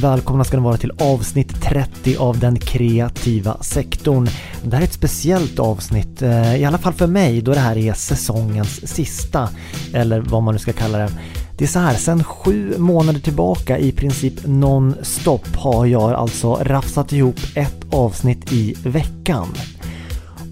välkomna ska ni vara till avsnitt 30 av den kreativa sektorn. Det här är ett speciellt avsnitt, eh, i alla fall för mig, då det här är säsongens sista, eller vad man nu ska kalla det. Det är så här, sen sju månader tillbaka i princip non-stop har jag alltså rafsat ihop ett avsnitt i veckan.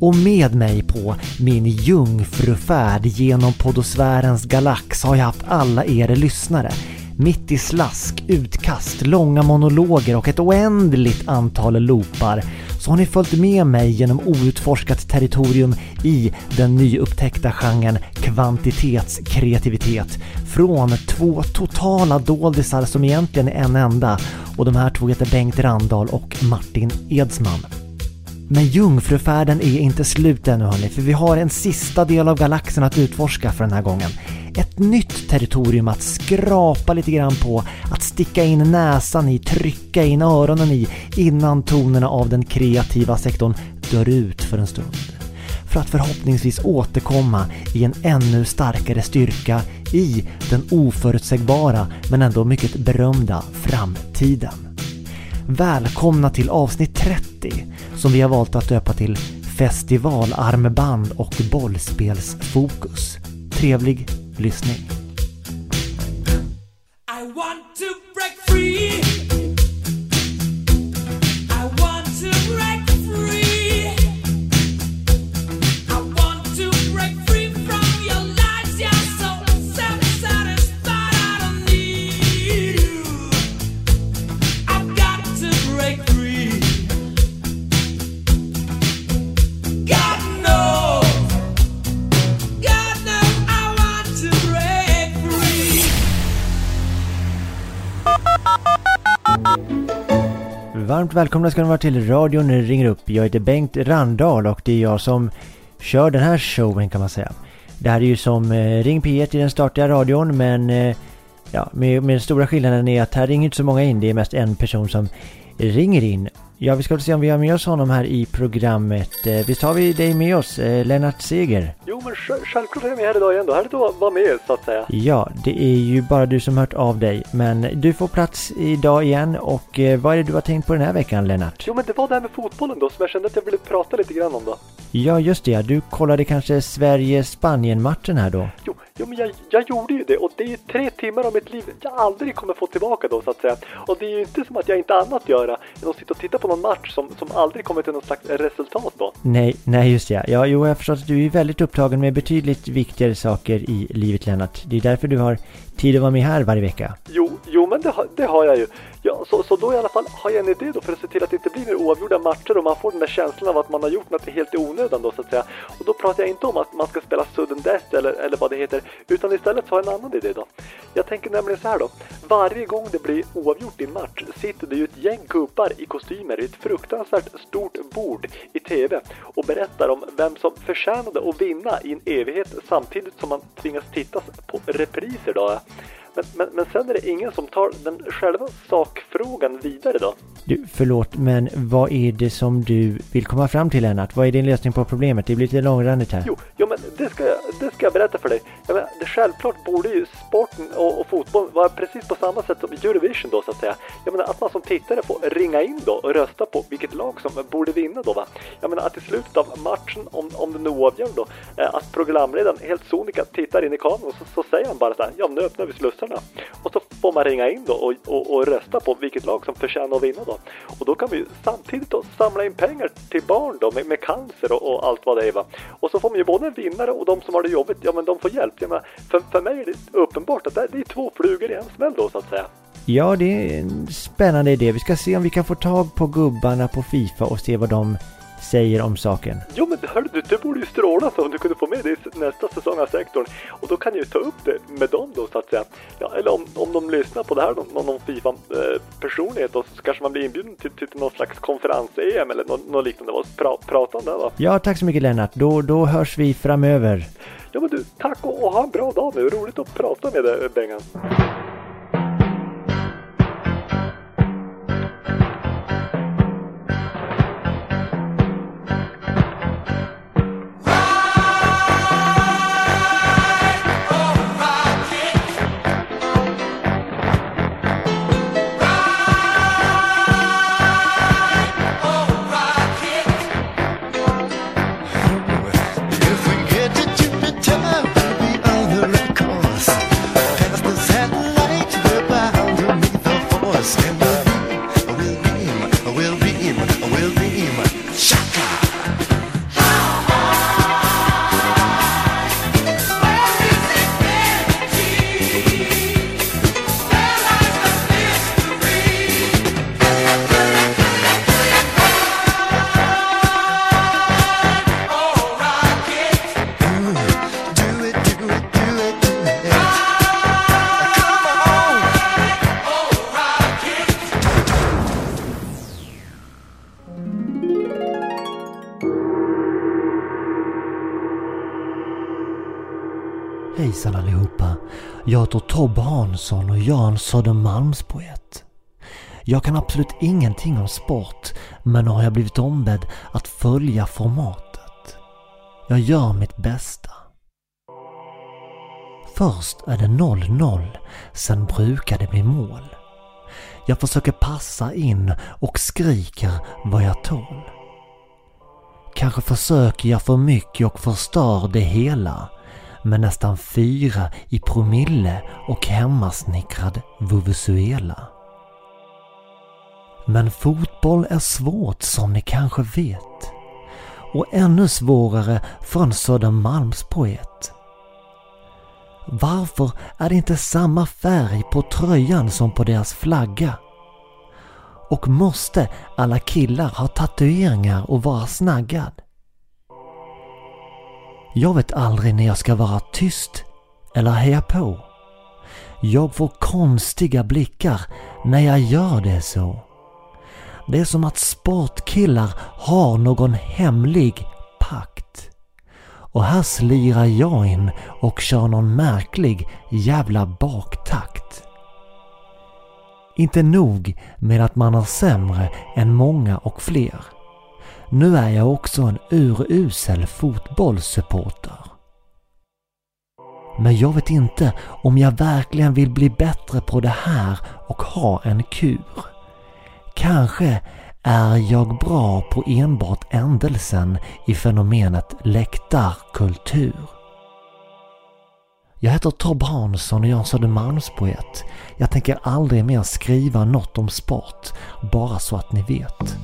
Och med mig på min jungfrufärd genom podosfärens galax har jag haft alla er lyssnare. Mitt i slask, utkast, långa monologer och ett oändligt antal loopar så har ni följt med mig genom outforskat territorium i den nyupptäckta genren kvantitetskreativitet. Från två totala doldisar som egentligen är en enda och de här två heter Bengt Randahl och Martin Edsman. Men jungfrufärden är inte slut ännu hörni, för vi har en sista del av galaxen att utforska för den här gången. Ett nytt territorium att skrapa lite grann på, att sticka in näsan i, trycka in öronen i innan tonerna av den kreativa sektorn dör ut för en stund. För att förhoppningsvis återkomma i en ännu starkare styrka i den oförutsägbara men ändå mycket berömda framtiden. Välkomna till avsnitt 30 som vi har valt att döpa till Festivalarmband och bollspelsfokus. Trevlig lyssning. I want to break free. Varmt välkomna ska ni vara till radion ringer upp. Jag heter Bengt Randahl och det är jag som kör den här showen kan man säga. Det här är ju som eh, Ring P1 i den statliga radion men eh, ja, med, med den stora skillnaden är att här ringer inte så många in. Det är mest en person som ringer in. Ja, vi ska väl se om vi har med oss honom här i programmet. Eh, visst har vi dig med oss, eh, Lennart Seger? Jo, men sj- självklart är jag med här idag igen då. Härligt att vara med så att säga. Ja, det är ju bara du som hört av dig. Men du får plats idag igen och eh, vad är det du har tänkt på den här veckan Lennart? Jo, men det var det här med fotbollen då som jag kände att jag ville prata lite grann om då. Ja, just det ja. Du kollade kanske Sverige-Spanien-matchen här då? Jo, jo men jag, jag gjorde ju det och det är ju tre timmar av mitt liv jag aldrig kommer få tillbaka då så att säga. Och det är ju inte som att jag inte har annat att göra än att sitta och titta på någon match som, som aldrig kommer till något slags resultat då. Nej, nej just det ja. ja. Jo, jag förstår att du är väldigt upptagen med betydligt viktigare saker i livet Lennart. Det är därför du har tid att vara med här varje vecka. Jo, jo men det, har- det har jag ju. Ja, så, så då i alla fall har jag en idé då för att se till att det inte blir några oavgjorda matcher och man får den där känslan av att man har gjort något helt i onödan då så att säga. Och då pratar jag inte om att man ska spela sudden death eller, eller vad det heter, utan istället så har jag en annan idé då. Jag tänker nämligen så här då. Varje gång det blir oavgjort i en match sitter det ju ett gäng gubbar i kostymer i ett fruktansvärt stort bord i TV och berättar om vem som förtjänade att vinna i en evighet samtidigt som man tvingas titta på repriser då. Men, men, men sen är det ingen som tar den själva sakfrågan vidare då. Du, förlåt, men vad är det som du vill komma fram till Lennart? Vad är din lösning på problemet? Det blir lite långrandigt här. Jo, jo men det ska, jag, det ska jag berätta för dig. Jag menar, det självklart borde ju sporten och, och fotboll vara precis på samma sätt som Eurovision då så att säga. Jag menar att man som tittare får ringa in då och rösta på vilket lag som borde vinna då va. Jag menar att i slutet av matchen, om, om den är oavgjord då, eh, att programledaren helt sonika tittar in i kameran och så, så säger han bara så här, ja nu öppnar vi slussarna. Och så får man ringa in då och, och, och rösta på vilket lag som förtjänar att vinna då. Och då kan vi samtidigt då samla in pengar till barn då med, med cancer och, och allt vad det är va. Och så får man ju både en vinnare och de som har det jobbigt, ja men de får hjälp. Jag menar, för, för mig är det uppenbart att det, det är två flugor i en smäll då så att säga. Ja, det är en spännande idé. Vi ska se om vi kan få tag på gubbarna på Fifa och se vad de säger om saken. Jo men hörru du, det borde ju stråla så om du kunde få med det i nästa säsong av sektorn. Och då kan jag ju ta upp det med dem då så att säga. Ja, eller om, om de lyssnar på det här, någon, någon Fifa-personlighet då, så kanske man blir inbjuden till, till, någon slags konferens-EM eller något, något liknande. Pra, prata om det va. Ja, tack så mycket Lennart. Då, då hörs vi framöver. Ja men du, tack och, och ha en bra dag nu. Roligt att prata med dig Bengan. Hejsan allihopa. Jag heter Tobbe Hansson och jag är en Södermalmspoet. Jag kan absolut ingenting om sport, men nu har jag blivit ombedd att följa formatet. Jag gör mitt bästa. Först är det 0-0, sen brukar det bli mål. Jag försöker passa in och skriker vad jag tål. Kanske försöker jag för mycket och förstör det hela med nästan fyra i promille och hemmasnickrad vuvuzuela. Men fotboll är svårt som ni kanske vet. Och ännu svårare för en Södermalmspoet. Varför är det inte samma färg på tröjan som på deras flagga? Och måste alla killar ha tatueringar och vara snaggad? Jag vet aldrig när jag ska vara tyst eller heja på. Jag får konstiga blickar när jag gör det så. Det är som att sportkillar har någon hemlig pakt. Och här slirar jag in och kör någon märklig jävla baktakt. Inte nog med att man är sämre än många och fler. Nu är jag också en urusel fotbollssupporter. Men jag vet inte om jag verkligen vill bli bättre på det här och ha en kur. Kanske är jag bra på enbart ändelsen i fenomenet läktarkultur. Jag heter Tob Hansson och jag är en Södermalmspoet. Jag tänker aldrig mer skriva något om sport, bara så att ni vet.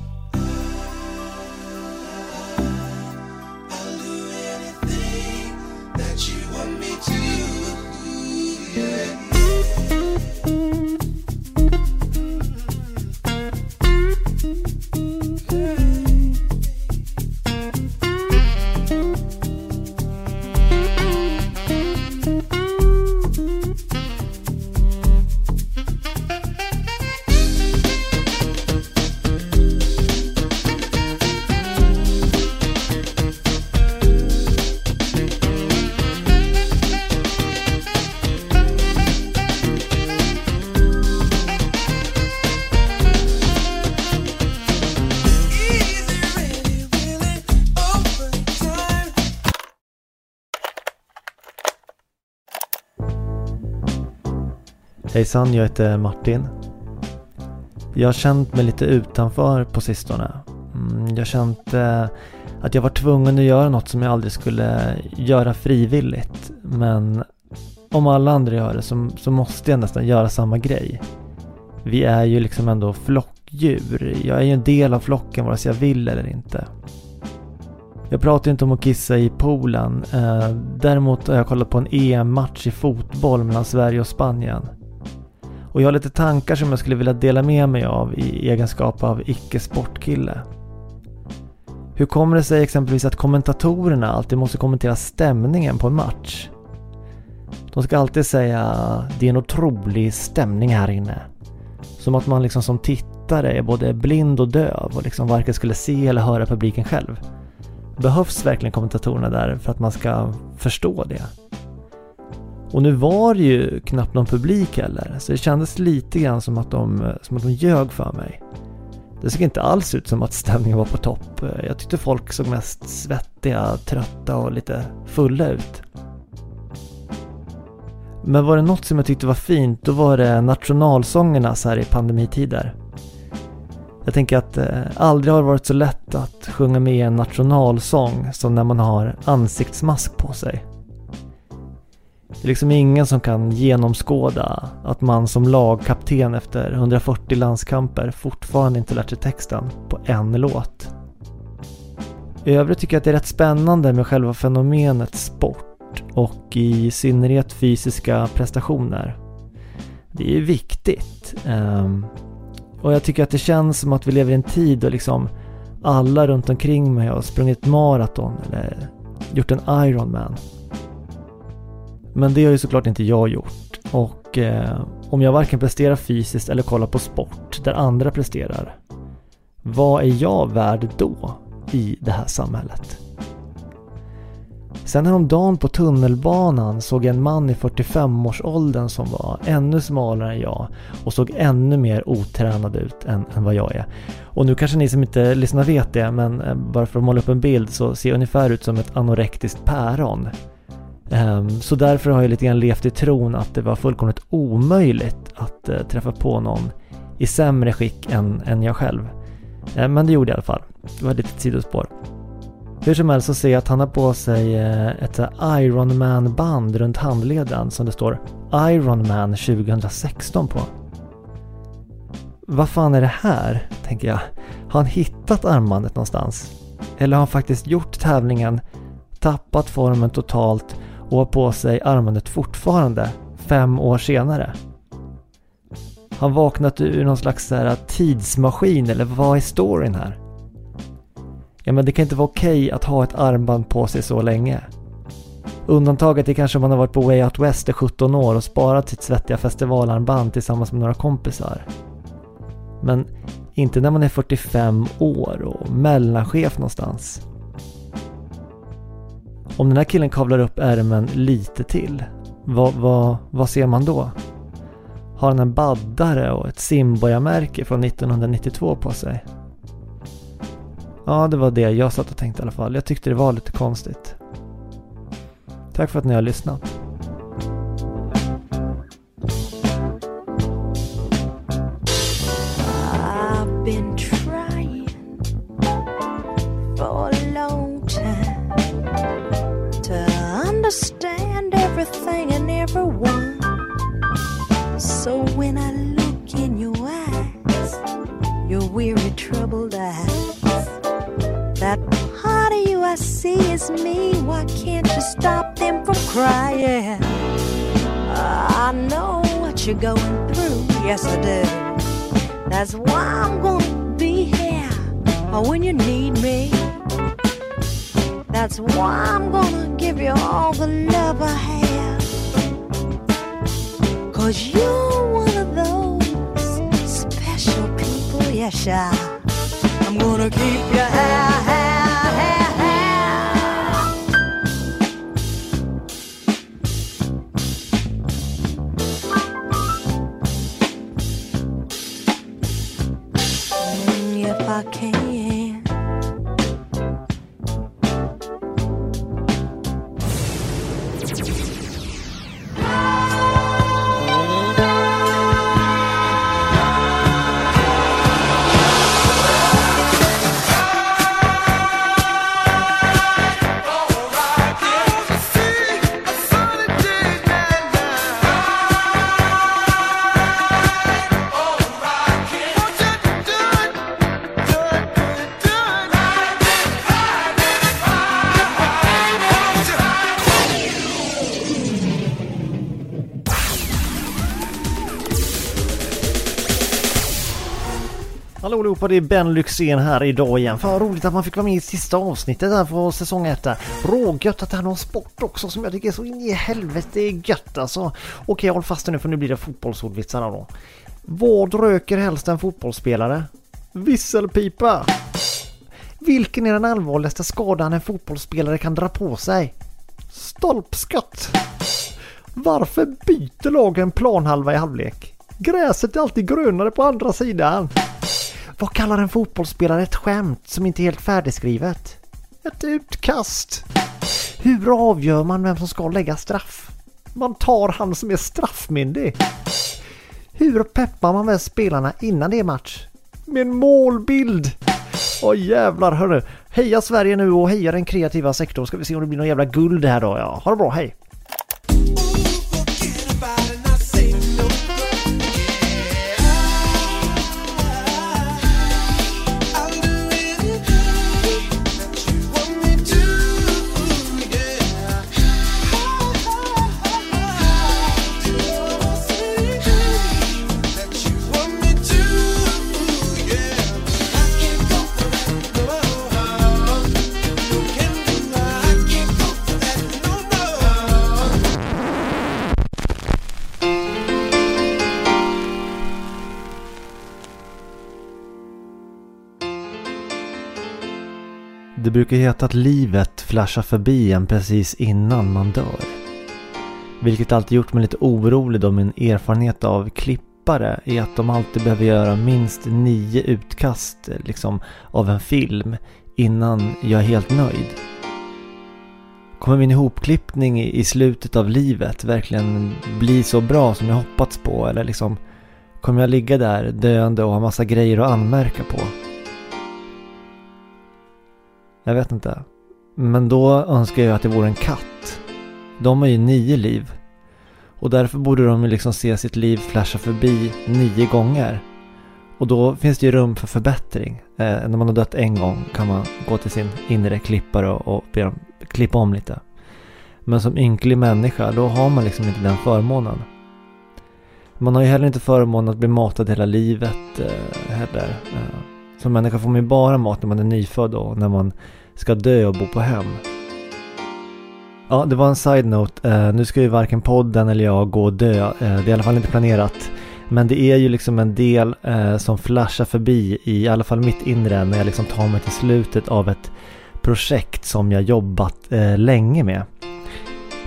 Hejsan, jag heter Martin. Jag har känt mig lite utanför på sistone. Mm, jag har känt att jag var tvungen att göra något som jag aldrig skulle göra frivilligt. Men om alla andra gör det så, så måste jag nästan göra samma grej. Vi är ju liksom ändå flockdjur. Jag är ju en del av flocken vare sig jag vill eller inte. Jag pratar inte om att kissa i poolen. Eh, däremot har jag kollat på en EM-match i fotboll mellan Sverige och Spanien. Och jag har lite tankar som jag skulle vilja dela med mig av i egenskap av icke-sportkille. Hur kommer det sig exempelvis att kommentatorerna alltid måste kommentera stämningen på en match? De ska alltid säga det är en otrolig stämning här inne. Som att man liksom som tittare är både blind och döv och liksom varken skulle se eller höra publiken själv. Behövs verkligen kommentatorerna där för att man ska förstå det? Och nu var det ju knappt någon publik heller, så det kändes lite grann som att de, eh, som att de ljög för mig. Det såg inte alls ut som att stämningen var på topp. Eh, jag tyckte folk såg mest svettiga, trötta och lite fulla ut. Men var det något som jag tyckte var fint, då var det nationalsångerna så här i pandemitider. Jag tänker att eh, aldrig har det varit så lätt att sjunga med i en nationalsång som när man har ansiktsmask på sig. Det är liksom ingen som kan genomskåda att man som lagkapten efter 140 landskamper fortfarande inte lärt sig texten på en låt. I övrigt tycker jag att det är rätt spännande med själva fenomenet sport och i synnerhet fysiska prestationer. Det är ju viktigt. Ehm, och jag tycker att det känns som att vi lever i en tid då liksom alla runt omkring mig har sprungit maraton eller gjort en Ironman. Men det har ju såklart inte jag gjort. Och eh, om jag varken presterar fysiskt eller kollar på sport där andra presterar. Vad är jag värd då i det här samhället? Sen häromdagen på tunnelbanan såg jag en man i 45-årsåldern som var ännu smalare än jag och såg ännu mer otränad ut än, än vad jag är. Och nu kanske ni som inte lyssnar vet det, men eh, bara för att måla upp en bild så ser jag ungefär ut som ett anorektiskt päron. Ehm, så därför har jag lite grann levt i tron att det var fullkomligt omöjligt att eh, träffa på någon i sämre skick än, än jag själv. Ehm, men det gjorde jag i alla fall. Det var ett litet sidospår. Hur som helst så ser jag att han har på sig eh, ett eh, här Iron Man band runt handleden som det står Iron Man 2016 på. Vad fan är det här? tänker jag. Har han hittat armbandet någonstans? Eller har han faktiskt gjort tävlingen, tappat formen totalt och har på sig armbandet fortfarande, fem år senare? Har han vaknat ur någon slags så här tidsmaskin eller vad är storyn här? Ja men det kan inte vara okej att ha ett armband på sig så länge. Undantaget är kanske om man har varit på Way Out West i 17 år och sparat sitt svettiga festivalarmband tillsammans med några kompisar. Men inte när man är 45 år och mellanchef någonstans. Om den här killen kavlar upp ärmen lite till, vad, vad, vad ser man då? Har han en baddare och ett Simborgarmärke från 1992 på sig? Ja, det var det jag satt och tänkte i alla fall. Jag tyckte det var lite konstigt. Tack för att ni har lyssnat. Going through, yes I do. That's why I'm gonna be here oh, when you need me. That's why I'm gonna give you all the love I have. Cause you're one of those special people, yes, I. I'm gonna keep you here, på det är Ben Lyxzén här idag igen. Fan vad roligt att man fick vara med i sista avsnittet här för säsong 1. Rågött att det här är någon sport också som jag tycker är så in i helvete gött alltså. Okej, håll fast nu för nu blir det fotbollsordvitsarna då. Vad röker helst en fotbollsspelare? Visselpipa! Vilken är den allvarligaste skadan en fotbollsspelare kan dra på sig? Stolpskott! Varför byter lagen planhalva i halvlek? Gräset är alltid grönare på andra sidan. Vad kallar en fotbollsspelare ett skämt som inte är helt färdigskrivet? Ett utkast. Hur avgör man vem som ska lägga straff? Man tar han som är straffmyndig. Hur peppar man med spelarna innan det är match? Med en målbild. Åh jävlar hörru. Heja Sverige nu och heja den kreativa sektorn. Ska vi se om det blir någon jävla guld här då. Ja, ha det bra, hej. Det brukar heta att livet flashar förbi en precis innan man dör. Vilket alltid gjort mig lite orolig då min erfarenhet av klippare är att de alltid behöver göra minst nio utkast liksom, av en film innan jag är helt nöjd. Kommer min ihopklippning i slutet av livet verkligen bli så bra som jag hoppats på? Eller liksom, kommer jag ligga där döende och ha massa grejer att anmärka på? Jag vet inte. Men då önskar jag att det vore en katt. De har ju nio liv. Och därför borde de ju liksom se sitt liv flasha förbi nio gånger. Och då finns det ju rum för förbättring. Eh, när man har dött en gång kan man gå till sin inre klippare och, och be dem klippa om lite. Men som ynklig människa, då har man liksom inte den förmånen. Man har ju heller inte förmånen att bli matad hela livet eh, heller. Eh, som människa får man ju bara mat när man är nyfödd och när man ska dö och bo på hem. Ja, det var en side-note. Eh, nu ska ju varken podden eller jag gå och dö. Eh, det är i alla fall inte planerat. Men det är ju liksom en del eh, som flashar förbi i alla fall mitt inre när jag liksom tar mig till slutet av ett projekt som jag jobbat eh, länge med.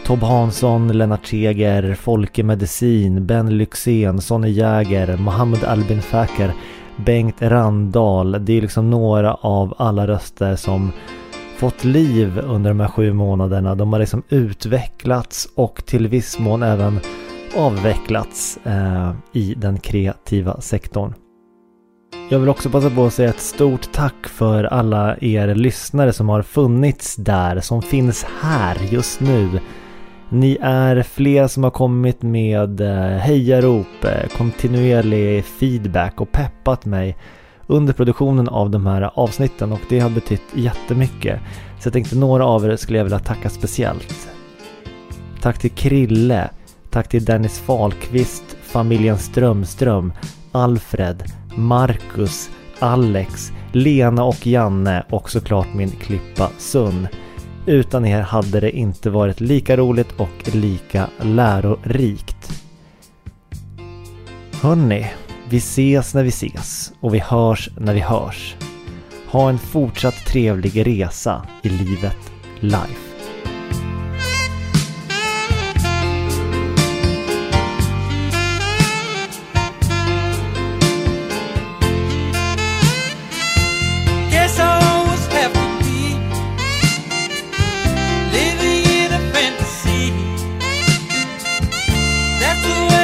Tob Hansson, Lennart Teger, Folke Medicin, Ben Lyxzén, Sonny Jäger, Mohammed Albin Fäker Bengt Randahl. Det är liksom några av alla röster som fått liv under de här sju månaderna. De har liksom utvecklats och till viss mån även avvecklats eh, i den kreativa sektorn. Jag vill också passa på att säga ett stort tack för alla er lyssnare som har funnits där, som finns här just nu. Ni är fler som har kommit med eh, hejarop, eh, kontinuerlig feedback och peppat mig under produktionen av de här avsnitten och det har betytt jättemycket. Så jag tänkte några av er skulle jag vilja tacka speciellt. Tack till Krille, tack till Dennis Falkvist, familjen Strömström, Alfred, Marcus, Alex, Lena och Janne och såklart min klippa Sun. Utan er hade det inte varit lika roligt och lika lärorikt. Hörni, vi ses när vi ses och vi hörs när vi hörs. Ha en fortsatt trevlig resa i livet life. Yeah.